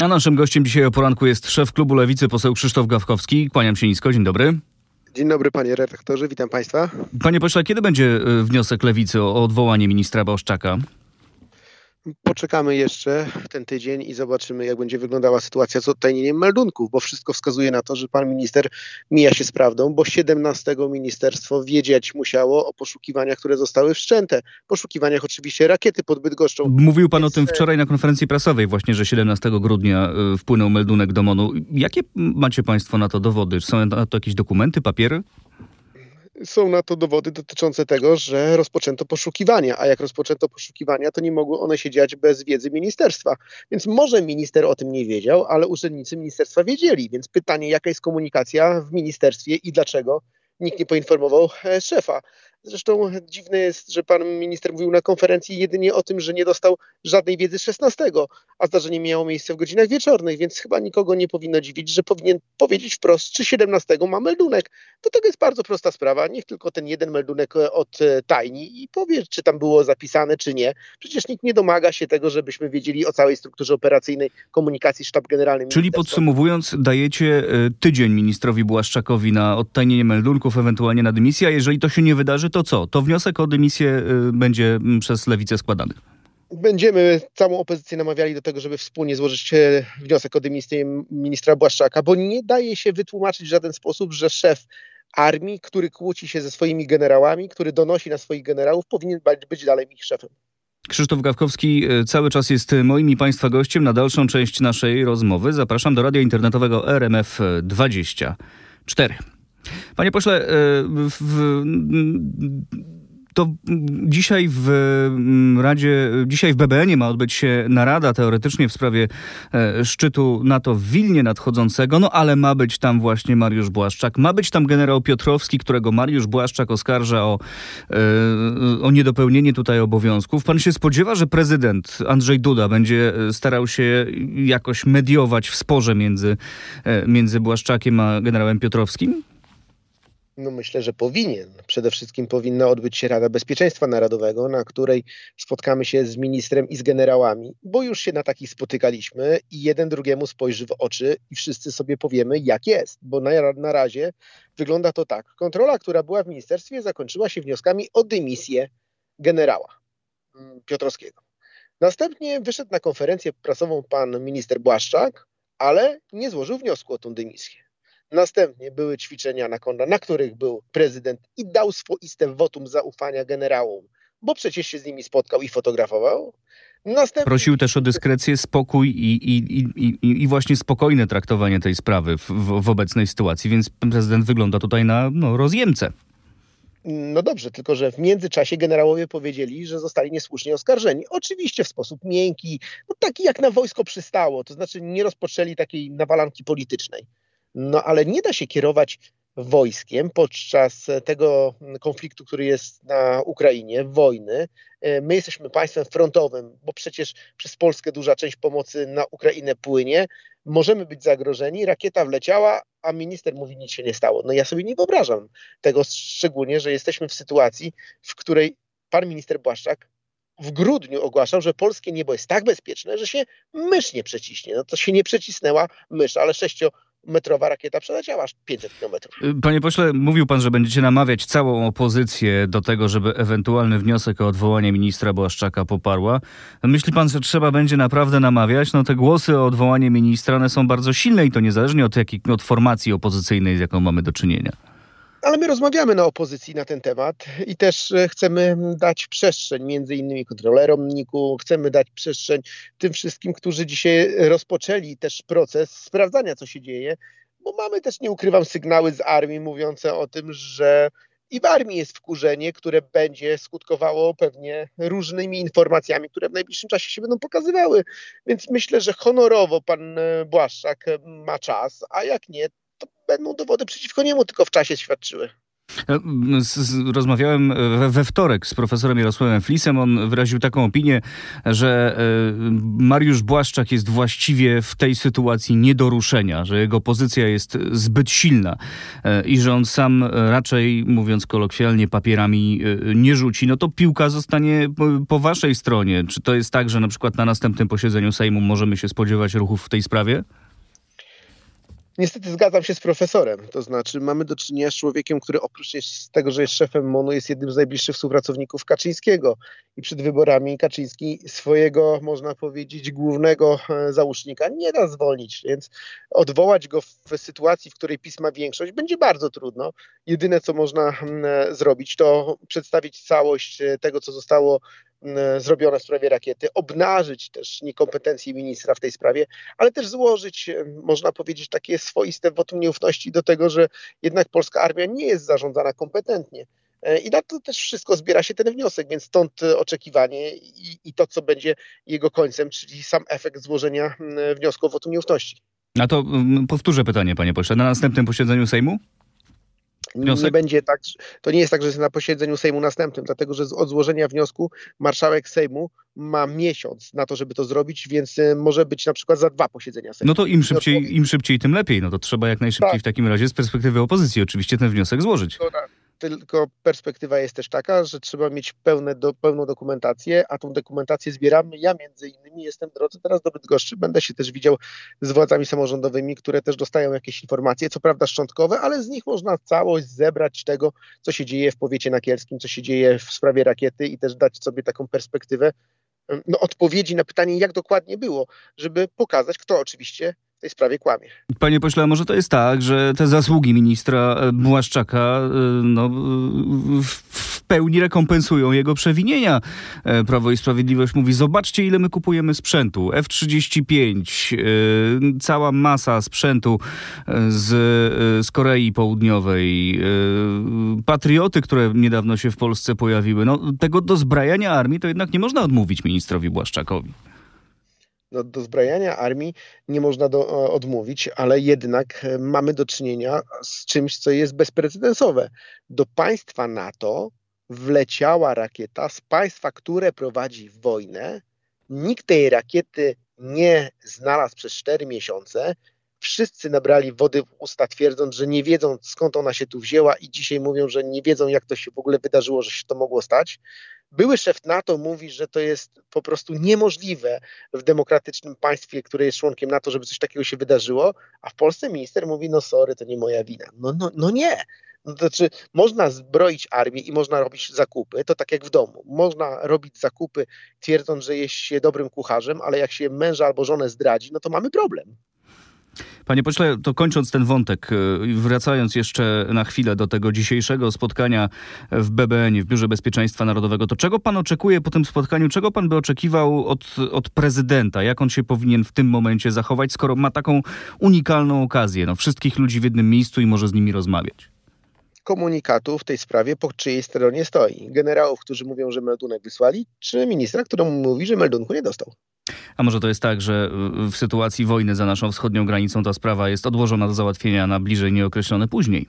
A naszym gościem dzisiaj o poranku jest szef klubu Lewicy, poseł Krzysztof Gawkowski. Kłaniam się nisko, dzień dobry. Dzień dobry panie redaktorze, witam państwa. Panie pośle, kiedy będzie y, wniosek Lewicy o odwołanie ministra Błaszczaka? Poczekamy jeszcze ten tydzień i zobaczymy, jak będzie wyglądała sytuacja z odtajnieniem meldunków, bo wszystko wskazuje na to, że pan minister mija się z prawdą, bo 17 ministerstwo wiedzieć musiało o poszukiwaniach, które zostały wszczęte. Poszukiwaniach oczywiście rakiety pod Bydgoszczą. Mówił pan Więc... o tym e, wczoraj na konferencji prasowej, właśnie, że 17 grudnia y, wpłynął meldunek do MONU. Jakie macie państwo na to dowody? Są na to jakieś dokumenty, papiery? Są na to dowody dotyczące tego, że rozpoczęto poszukiwania, a jak rozpoczęto poszukiwania, to nie mogły one się dziać bez wiedzy ministerstwa. Więc może minister o tym nie wiedział, ale urzędnicy ministerstwa wiedzieli. Więc pytanie, jaka jest komunikacja w ministerstwie i dlaczego nikt nie poinformował e, szefa. Zresztą dziwne jest, że pan minister mówił na konferencji jedynie o tym, że nie dostał żadnej wiedzy 16, a zdarzenie miało miejsce w godzinach wieczornych, więc chyba nikogo nie powinno dziwić, że powinien powiedzieć wprost, czy 17 ma meldunek. Do tego jest bardzo prosta sprawa. Niech tylko ten jeden meldunek od e, tajni i powie, czy tam było zapisane, czy nie. Przecież nikt nie domaga się tego, żebyśmy wiedzieli o całej strukturze operacyjnej komunikacji sztab generalny. Czyli podsumowując, dajecie e, tydzień ministrowi Błaszczakowi na odtajnienie meldunków, ewentualnie na dymisję, a jeżeli to się nie wydarzy, to co? To wniosek o dymisję y, będzie mm, przez lewicę składany. Będziemy całą opozycję namawiali do tego, żeby wspólnie złożyć e, wniosek o dymisję ministra Błaszczaka, bo nie daje się wytłumaczyć w żaden sposób, że szef armii, który kłóci się ze swoimi generałami, który donosi na swoich generałów, powinien być dalej ich szefem. Krzysztof Gawkowski y, cały czas jest moim i Państwa gościem na dalszą część naszej rozmowy. Zapraszam do radia internetowego RMF24. Panie pośle, e, w, to dzisiaj w mm, Radzie, dzisiaj w BBN ma odbyć się narada teoretycznie w sprawie e, szczytu NATO w Wilnie nadchodzącego, no ale ma być tam właśnie Mariusz Błaszczak, ma być tam generał Piotrowski, którego Mariusz Błaszczak oskarża o, e, o niedopełnienie tutaj obowiązków. Pan się spodziewa, że prezydent Andrzej Duda będzie starał się jakoś mediować w sporze między, między Błaszczakiem a generałem Piotrowskim? No myślę, że powinien. Przede wszystkim powinna odbyć się Rada Bezpieczeństwa Narodowego, na której spotkamy się z ministrem i z generałami, bo już się na takich spotykaliśmy i jeden drugiemu spojrzy w oczy i wszyscy sobie powiemy, jak jest. Bo na, na razie wygląda to tak. Kontrola, która była w ministerstwie, zakończyła się wnioskami o dymisję generała mm, Piotrowskiego. Następnie wyszedł na konferencję prasową pan minister Błaszczak, ale nie złożył wniosku o tą dymisję. Następnie były ćwiczenia na konda, na których był prezydent i dał swoiste wotum zaufania generałom, bo przecież się z nimi spotkał i fotografował. Następnie... Prosił też o dyskrecję, spokój i, i, i, i, właśnie spokojne traktowanie tej sprawy w, w, w obecnej sytuacji, więc prezydent wygląda tutaj na no, rozjemcę. No dobrze, tylko że w międzyczasie generałowie powiedzieli, że zostali niesłusznie oskarżeni. Oczywiście w sposób miękki, no taki jak na wojsko przystało, to znaczy nie rozpoczęli takiej nawalanki politycznej. No ale nie da się kierować wojskiem podczas tego konfliktu, który jest na Ukrainie, wojny. E, my jesteśmy państwem frontowym, bo przecież przez Polskę duża część pomocy na Ukrainę płynie. Możemy być zagrożeni, rakieta wleciała, a minister mówi, nic się nie stało. No ja sobie nie wyobrażam tego, szczególnie, że jesteśmy w sytuacji, w której pan minister Błaszczak w grudniu ogłaszał, że polskie niebo jest tak bezpieczne, że się mysz nie przeciśnie. No to się nie przecisnęła mysz, ale sześcio metrowa rakieta przeleciała aż 500 kilometrów. Panie pośle, mówił pan, że będziecie namawiać całą opozycję do tego, żeby ewentualny wniosek o odwołanie ministra Błaszczaka poparła. Myśli pan, że trzeba będzie naprawdę namawiać? No te głosy o odwołanie ministra, one są bardzo silne i to niezależnie od, jakiej, od formacji opozycyjnej, z jaką mamy do czynienia ale my rozmawiamy na opozycji na ten temat i też e, chcemy dać przestrzeń między innymi kontrolerom NIK-u, chcemy dać przestrzeń tym wszystkim, którzy dzisiaj rozpoczęli też proces sprawdzania, co się dzieje, bo mamy też, nie ukrywam, sygnały z armii mówiące o tym, że i w armii jest wkurzenie, które będzie skutkowało pewnie różnymi informacjami, które w najbliższym czasie się będą pokazywały. Więc myślę, że honorowo pan e, Błaszczak ma czas, a jak nie, będą dowody przeciwko niemu tylko w czasie świadczyły. Rozmawiałem we wtorek z profesorem Jarosławem Flisem. On wyraził taką opinię, że Mariusz Błaszczak jest właściwie w tej sytuacji nie do ruszenia, że jego pozycja jest zbyt silna i że on sam raczej, mówiąc kolokwialnie, papierami nie rzuci. No to piłka zostanie po waszej stronie. Czy to jest tak, że na przykład na następnym posiedzeniu Sejmu możemy się spodziewać ruchów w tej sprawie? Niestety zgadzam się z profesorem. To znaczy, mamy do czynienia z człowiekiem, który oprócz tego, że jest szefem MONU, jest jednym z najbliższych współpracowników Kaczyńskiego. I przed wyborami Kaczyński swojego, można powiedzieć, głównego e, załóżnika nie da zwolnić. Więc odwołać go w sytuacji, w której PiS ma większość, będzie bardzo trudno. Jedyne, co można e, zrobić, to przedstawić całość e, tego, co zostało zrobione w sprawie rakiety, obnażyć też niekompetencje ministra w tej sprawie, ale też złożyć, e, można powiedzieć, takie swoiste wotum nieufności do tego, że jednak polska armia nie jest zarządzana kompetentnie. E, I na to też wszystko zbiera się ten wniosek, więc stąd oczekiwanie i, i to, co będzie jego końcem, czyli sam efekt złożenia wniosku o wotum nieufności. A to powtórzę pytanie, panie pośle. Na następnym posiedzeniu Sejmu? Wniosek? Nie będzie tak, to nie jest tak, że jest na posiedzeniu Sejmu następnym, dlatego że od złożenia wniosku marszałek Sejmu ma miesiąc na to, żeby to zrobić, więc e, może być na przykład za dwa posiedzenia Sejmu. No to im szybciej, im szybciej tym lepiej. No to trzeba jak najszybciej tak. w takim razie z perspektywy opozycji oczywiście ten wniosek złożyć. Tylko perspektywa jest też taka, że trzeba mieć pełne do, pełną dokumentację, a tą dokumentację zbieramy. Ja między innymi jestem w drodze teraz do Bydgoszczy, będę się też widział z władzami samorządowymi, które też dostają jakieś informacje, co prawda szczątkowe, ale z nich można całość zebrać tego, co się dzieje w powiecie nakielskim, co się dzieje w sprawie rakiety i też dać sobie taką perspektywę no, odpowiedzi na pytanie, jak dokładnie było, żeby pokazać, kto oczywiście tej sprawie kłamie. Panie pośle, a może to jest tak, że te zasługi ministra e, Błaszczaka e, no, w pełni rekompensują jego przewinienia. E, Prawo i Sprawiedliwość mówi, zobaczcie ile my kupujemy sprzętu. F-35, cała masa sprzętu z, z Korei Południowej, patrioty, które niedawno się w Polsce pojawiły. No, tego dozbrajania armii to jednak nie można odmówić ministrowi Błaszczakowi do, do zbrajania armii nie można do, e, odmówić, ale jednak e, mamy do czynienia z czymś, co jest bezprecedensowe. Do państwa NATO wleciała rakieta z państwa, które prowadzi wojnę. Nikt tej rakiety nie znalazł przez 4 miesiące. Wszyscy nabrali wody w usta, twierdząc, że nie wiedzą skąd ona się tu wzięła, i dzisiaj mówią, że nie wiedzą, jak to się w ogóle wydarzyło, że się to mogło stać. Były szef NATO mówi, że to jest po prostu niemożliwe w demokratycznym państwie, które jest członkiem NATO, żeby coś takiego się wydarzyło, a w Polsce minister mówi, no sorry, to nie moja wina. No, no, no nie. No to znaczy, można zbroić armię i można robić zakupy, to tak jak w domu. Można robić zakupy twierdząc, że jest się dobrym kucharzem, ale jak się męża albo żonę zdradzi, no to mamy problem. Panie pośle, to kończąc ten wątek, y, wracając jeszcze na chwilę do tego dzisiejszego spotkania w BBN, w Biurze Bezpieczeństwa Narodowego, to czego pan oczekuje po tym spotkaniu? Czego pan by oczekiwał od, od prezydenta? Jak on się powinien w tym momencie zachować, skoro ma taką unikalną okazję? No, wszystkich ludzi w jednym miejscu i może z nimi rozmawiać komunikatu w tej sprawie, po czyjej stronie stoi. Generałów, którzy mówią, że meldunek wysłali, czy ministra, który mówi, że meldunku nie dostał. A może to jest tak, że w sytuacji wojny za naszą wschodnią granicą ta sprawa jest odłożona do załatwienia na bliżej nieokreślone później?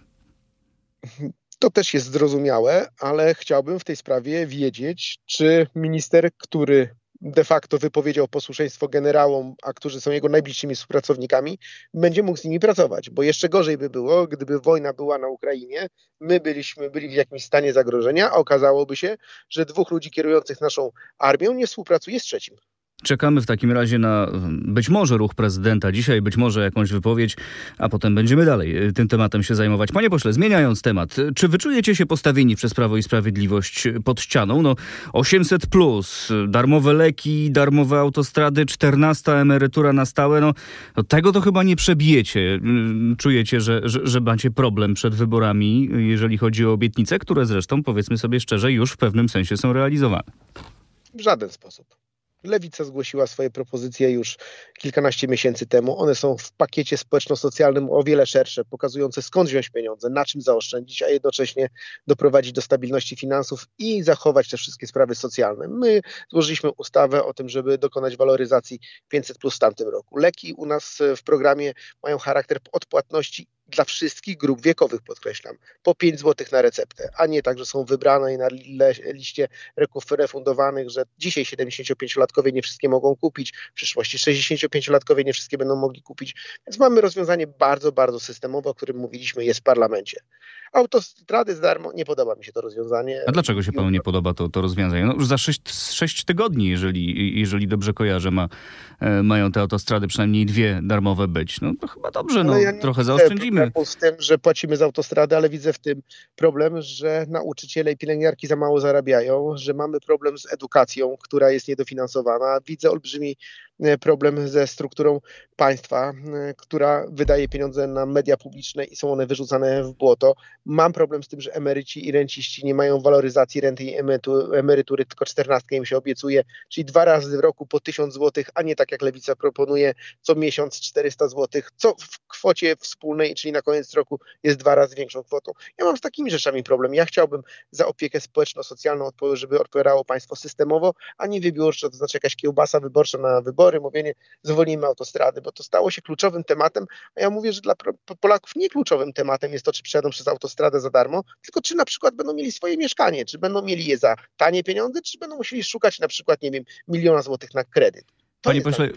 To też jest zrozumiałe, ale chciałbym w tej sprawie wiedzieć, czy minister, który de facto wypowiedział posłuszeństwo generałom, a którzy są jego najbliższymi współpracownikami, będzie mógł z nimi pracować. Bo jeszcze gorzej by było, gdyby wojna była na Ukrainie, my byliśmy byli w jakimś stanie zagrożenia, a okazałoby się, że dwóch ludzi kierujących naszą armią nie współpracuje z trzecim. Czekamy w takim razie na być może ruch prezydenta dzisiaj, być może jakąś wypowiedź, a potem będziemy dalej y, tym tematem się zajmować. Panie pośle, zmieniając temat, czy wyczujecie się postawieni przez Prawo i Sprawiedliwość pod ścianą? No 800 plus, darmowe leki, darmowe autostrady, 14 emerytura na stałe, no, no tego to chyba nie przebijecie. Y, czujecie, że, że, że macie problem przed wyborami, jeżeli chodzi o obietnice, które zresztą, powiedzmy sobie szczerze, już w pewnym sensie są realizowane. W żaden sposób. Lewica zgłosiła swoje propozycje już kilkanaście miesięcy temu. One są w pakiecie społeczno-socjalnym o wiele szersze, pokazujące skąd wziąć pieniądze, na czym zaoszczędzić, a jednocześnie doprowadzić do stabilności finansów i zachować te wszystkie sprawy socjalne. My złożyliśmy ustawę o tym, żeby dokonać waloryzacji 500 plus w tamtym roku. Leki u nas w programie mają charakter odpłatności dla wszystkich grup wiekowych, podkreślam, po 5 zł na receptę, a nie tak, że są wybrane i na liście refundowanych, że dzisiaj 75-latkowie nie wszystkie mogą kupić, w przyszłości 65-latkowie nie wszystkie będą mogli kupić. Więc mamy rozwiązanie bardzo, bardzo systemowe, o którym mówiliśmy, jest w parlamencie. Autostrady za darmo, nie podoba mi się to rozwiązanie. A dlaczego się panu nie podoba to, to rozwiązanie? No już za 6, 6 tygodni, jeżeli, jeżeli dobrze kojarzę, ma, e, mają te autostrady przynajmniej dwie darmowe być. No to chyba dobrze, no, ja trochę zaoszczędzimy. Z tym, że płacimy za autostradę, ale widzę w tym problem, że nauczyciele i pielęgniarki za mało zarabiają, że mamy problem z edukacją, która jest niedofinansowana. Widzę olbrzymi problem ze strukturą państwa, e, która wydaje pieniądze na media publiczne i są one wyrzucane w błoto. Mam problem z tym, że emeryci i renciści nie mają waloryzacji renty i emerytury, tylko czternastkę im się obiecuje, czyli dwa razy w roku po tysiąc złotych, a nie tak jak Lewica proponuje, co miesiąc 400 złotych, co w kwocie wspólnej, czyli na koniec roku jest dwa razy większą kwotą. Ja mam z takimi rzeczami problem. Ja chciałbym za opiekę społeczno-socjalną, żeby odpowiadało państwo systemowo, a nie wybiórczo, to znaczy jakaś kiełbasa wyborcza na wybory, wybory, mówienie zwolnimy autostrady, bo to stało się kluczowym tematem, a ja mówię, że dla Polaków nie kluczowym tematem jest to, czy przejadą przez autostradę za darmo, tylko czy na przykład będą mieli swoje mieszkanie, czy będą mieli je za tanie pieniądze, czy będą musieli szukać na przykład, nie wiem, miliona złotych na kredyt. Panie pośle,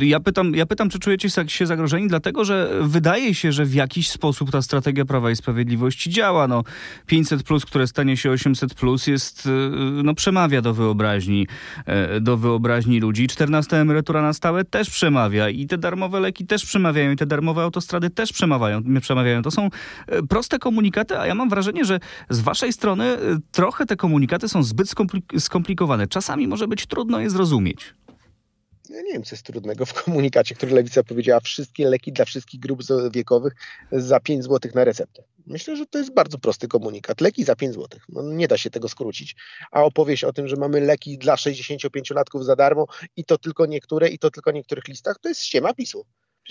ja pytam, ja pytam, czy czujecie się zagrożeni, dlatego że wydaje się, że w jakiś sposób ta strategia Prawa i Sprawiedliwości działa. No, 500, plus, które stanie się 800, plus jest, y, no, przemawia do wyobraźni, e, do wyobraźni ludzi. 14 emerytura na stałe też przemawia i te darmowe leki też przemawiają, i te darmowe autostrady też przemawiają. przemawiają. To są e, proste komunikaty, a ja mam wrażenie, że z waszej strony e, trochę te komunikaty są zbyt skomplikowane. Czasami może być trudno je zrozumieć. Ja nie wiem, co jest trudnego w komunikacie, który Lewica powiedziała wszystkie leki dla wszystkich grup wiekowych za 5 zł na receptę. Myślę, że to jest bardzo prosty komunikat. Leki za 5 zł. No, nie da się tego skrócić. A opowieść o tym, że mamy leki dla 65-latków za darmo i to tylko niektóre, i to tylko niektórych listach, to jest ściema PiSu.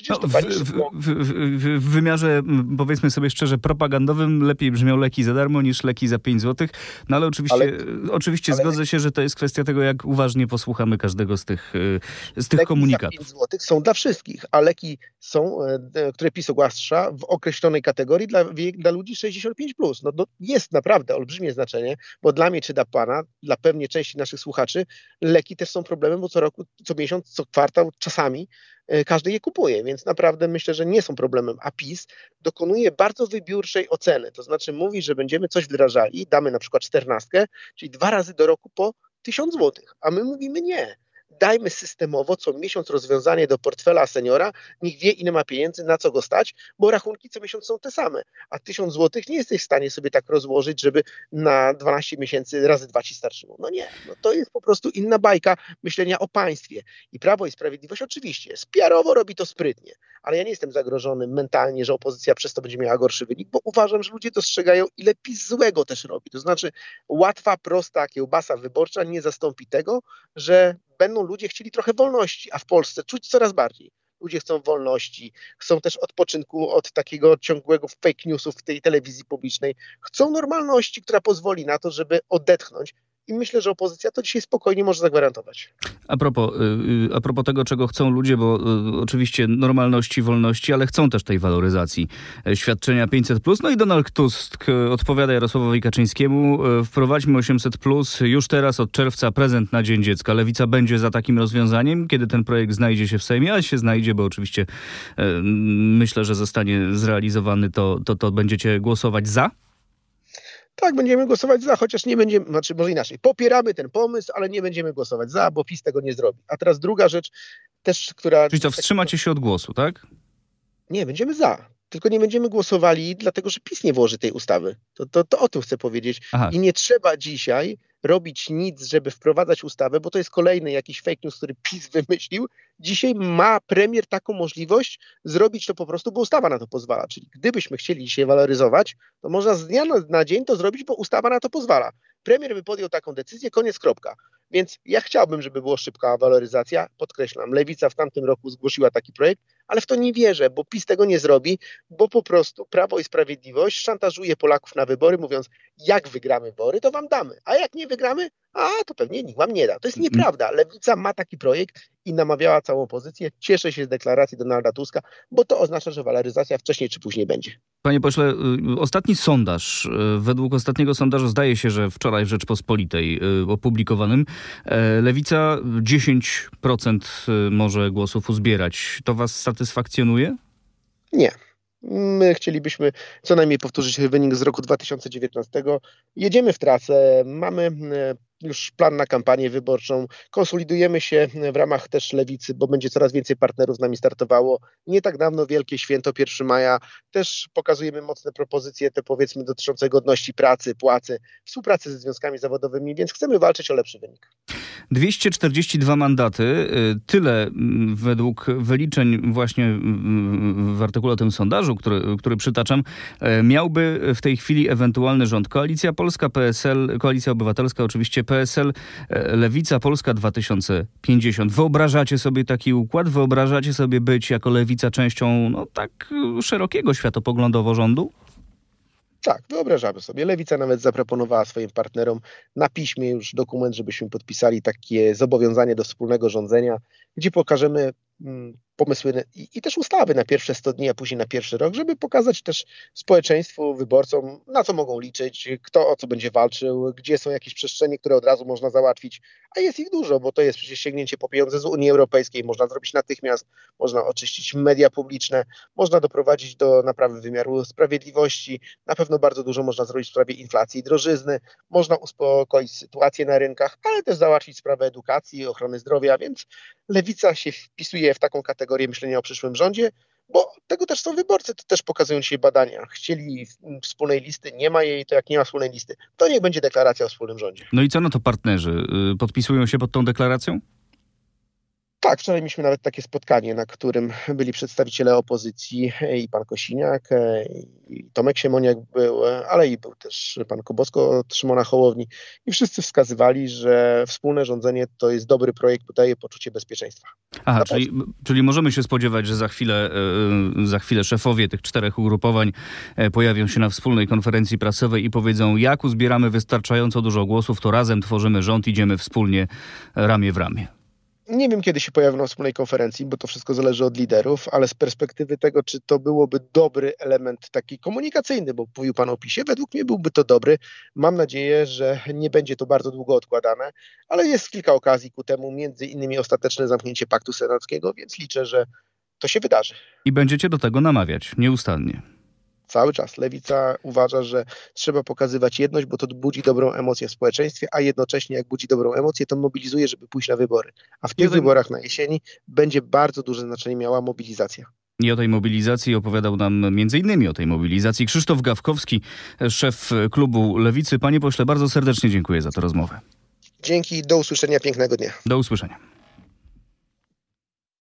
No, w, w, w, w, wymiarze, powiedzmy sobie szczerze, propagandowym lepiej brzmią leki za darmo niż leki za 5 zł. No ale oczywiście, ale, oczywiście ale zgodzę się, że to jest kwestia tego, jak uważnie posłuchamy każdego z tych, e, z tych leki komunikatów. Leki za 5 zł są dla wszystkich, a leki są, e, które PiS ogłasza w określonej kategorii dla, dla ludzi 65+. Plus. No, no, jest naprawdę olbrzymie znaczenie, bo dla mnie czy dla pana, dla pewnie części naszych słuchaczy, leki też są problemem, bo co roku, co miesiąc, co kwartał, czasami każdy je kupuje, więc naprawdę myślę, że nie są problemem. A PiS dokonuje bardzo wybiórczej oceny, to znaczy mówi, że będziemy coś wdrażali, damy na przykład czternastkę, czyli dwa razy do roku po tysiąc złotych, a my mówimy nie dajmy systemowo co miesiąc rozwiązanie do portfela seniora, niech wie ile ma pieniędzy, na co go stać, bo rachunki co miesiąc są te same, a tysiąc złotych nie jesteś w stanie sobie tak rozłożyć, żeby na 12 miesięcy razy dwa ci starczyło. No nie, no to jest po prostu inna bajka myślenia o państwie. I Prawo i Sprawiedliwość oczywiście spiarowo robi to sprytnie, ale ja nie jestem zagrożony mentalnie, że opozycja przez to będzie miała gorszy wynik, bo uważam, że ludzie dostrzegają, ile PiS złego też robi. To znaczy łatwa, prosta kiełbasa wyborcza nie zastąpi tego, że będą ludzie chcieli trochę wolności, a w Polsce czuć coraz bardziej. Ludzie chcą wolności, chcą też odpoczynku od takiego ciągłego fake newsów w tej telewizji publicznej. Chcą normalności, która pozwoli na to, żeby odetchnąć i myślę, że opozycja to dzisiaj spokojnie może zagwarantować. A propos, y, y, a propos tego, czego chcą ludzie, bo y, oczywiście normalności, wolności, ale chcą też tej waloryzacji e, świadczenia 500. No i Donald Tusk odpowiada Jarosławowi Kaczyńskiemu: e, wprowadźmy 800, już teraz od czerwca prezent na Dzień Dziecka. Lewica będzie za takim rozwiązaniem, kiedy ten projekt znajdzie się w Sejmie, a się znajdzie, bo oczywiście e, myślę, że zostanie zrealizowany, to, to, to będziecie głosować za? Tak, będziemy głosować za, chociaż nie będziemy, znaczy może inaczej, popieramy ten pomysł, ale nie będziemy głosować za, bo PiS tego nie zrobi. A teraz druga rzecz, też, która... Czyli co, wstrzymacie się od głosu, tak? Nie, będziemy za. Tylko nie będziemy głosowali, dlatego że PiS nie włoży tej ustawy. To, to, to o tym chcę powiedzieć. Aha. I nie trzeba dzisiaj robić nic, żeby wprowadzać ustawę, bo to jest kolejny jakiś fake news, który PiS wymyślił. Dzisiaj ma premier taką możliwość zrobić to po prostu, bo ustawa na to pozwala. Czyli gdybyśmy chcieli dzisiaj waloryzować, to można z dnia na dzień to zrobić, bo ustawa na to pozwala. Premier by podjął taką decyzję, koniec, kropka. Więc ja chciałbym, żeby była szybka waloryzacja. Podkreślam, Lewica w tamtym roku zgłosiła taki projekt, ale w to nie wierzę, bo PiS tego nie zrobi, bo po prostu Prawo i Sprawiedliwość szantażuje Polaków na wybory, mówiąc, jak wygramy wybory, to wam damy, a jak nie wygramy, a to pewnie nikt wam nie da. To jest nieprawda. Lewica ma taki projekt i namawiała całą opozycję. Cieszę się z deklaracji Donalda Tuska, bo to oznacza, że waloryzacja wcześniej czy później będzie. Panie pośle, y, ostatni sondaż, y, według ostatniego sondażu zdaje się, że wczoraj w Rzeczpospolitej y, opublikowanym, Lewica 10% może głosów uzbierać. To was satysfakcjonuje? Nie. My chcielibyśmy co najmniej powtórzyć wynik z roku 2019. Jedziemy w trasę, mamy już plan na kampanię wyborczą. Konsolidujemy się w ramach też lewicy, bo będzie coraz więcej partnerów z nami startowało. Nie tak dawno Wielkie Święto 1 maja. Też pokazujemy mocne propozycje, te powiedzmy dotyczące godności pracy, płacy, współpracy ze związkami zawodowymi, więc chcemy walczyć o lepszy wynik. 242 mandaty, y, tyle mm, według wyliczeń właśnie mm, w artykule o tym sondażu, który, który przytaczam, e, miałby w tej chwili ewentualny rząd. Koalicja Polska, PSL, Koalicja Obywatelska oczywiście PSL, e, Lewica Polska 2050. Wyobrażacie sobie taki układ? Wyobrażacie sobie być jako Lewica częścią no, tak szerokiego światopoglądowo rządu? Tak, wyobrażamy sobie. Lewica nawet zaproponowała swoim partnerom na piśmie już dokument, żebyśmy podpisali takie zobowiązanie do wspólnego rządzenia, gdzie pokażemy mm, pomysły i, i, też ustawy na pierwsze 100 dni, a później na pierwszy rok, żeby pokazać też społeczeństwu, wyborcom, na co mogą liczyć, kto o co będzie walczył, gdzie są jakieś przestrzenie, które od razu można załatwić, a jest ich dużo, bo to jest przecież sięgnięcie po pieniądze z Unii Europejskiej, można zrobić natychmiast, można oczyścić media publiczne, można doprowadzić do naprawy wymiaru sprawiedliwości, na pewno bardzo dużo można zrobić w sprawie inflacji i drożyzny, można uspokoić sytuację na rynkach, ale też załatwić sprawę edukacji, ochrony zdrowia, więc lewica się wpisuje w taką kategorię, kategorię myślenia o przyszłym rządzie, bo tego też są wyborcy, to też pokazują dzisiaj badania. Chcieli wspólnej listy, nie ma jej, to jak nie ma wspólnej listy, to niech będzie deklaracja o wspólnym rządzie. No i co na to partnerzy? Y, podpisują się pod tą deklaracją? Tak, wczoraj mieliśmy nawet takie spotkanie, na którym byli przedstawiciele opozycji i pan Kosiniak, i Tomek Siemoniak był, ale i był też pan Kobosko od Szymona Hołowni i wszyscy wskazywali, że wspólne rządzenie to jest dobry projekt, bo daje poczucie bezpieczeństwa. Aha, czyli, czyli możemy się spodziewać, że za chwilę, e, za chwilę szefowie tych czterech ugrupowań e, pojawią się na wspólnej konferencji prasowej i powiedzą, jak uzbieramy wystarczająco dużo głosów, to razem tworzymy rząd, idziemy wspólnie ramię w ramię. Nie wiem, kiedy się pojawią na wspólnej konferencji, bo to wszystko zależy od liderów, ale z perspektywy tego, czy to byłoby dobry element taki komunikacyjny, bo mówił Pan o PiSie, według mnie byłby to dobry. Mam nadzieję, że nie będzie to bardzo długo odkładane, ale jest kilka okazji ku temu, między innymi ostateczne zamknięcie paktu senackiego, więc liczę, że to się wydarzy. I będziecie do tego namawiać nieustannie. Cały czas. Lewica uważa, że trzeba pokazywać jedność, bo to budzi dobrą emocję w społeczeństwie, a jednocześnie jak budzi dobrą emocję, to mobilizuje, żeby pójść na wybory. A w tych wyborach na jesieni będzie bardzo duże znaczenie miała mobilizacja. I o tej mobilizacji opowiadał nam między innymi o tej mobilizacji Krzysztof Gawkowski, szef klubu Lewicy. Panie pośle, bardzo serdecznie dziękuję za tę rozmowę. Dzięki, do usłyszenia, pięknego dnia. Do usłyszenia.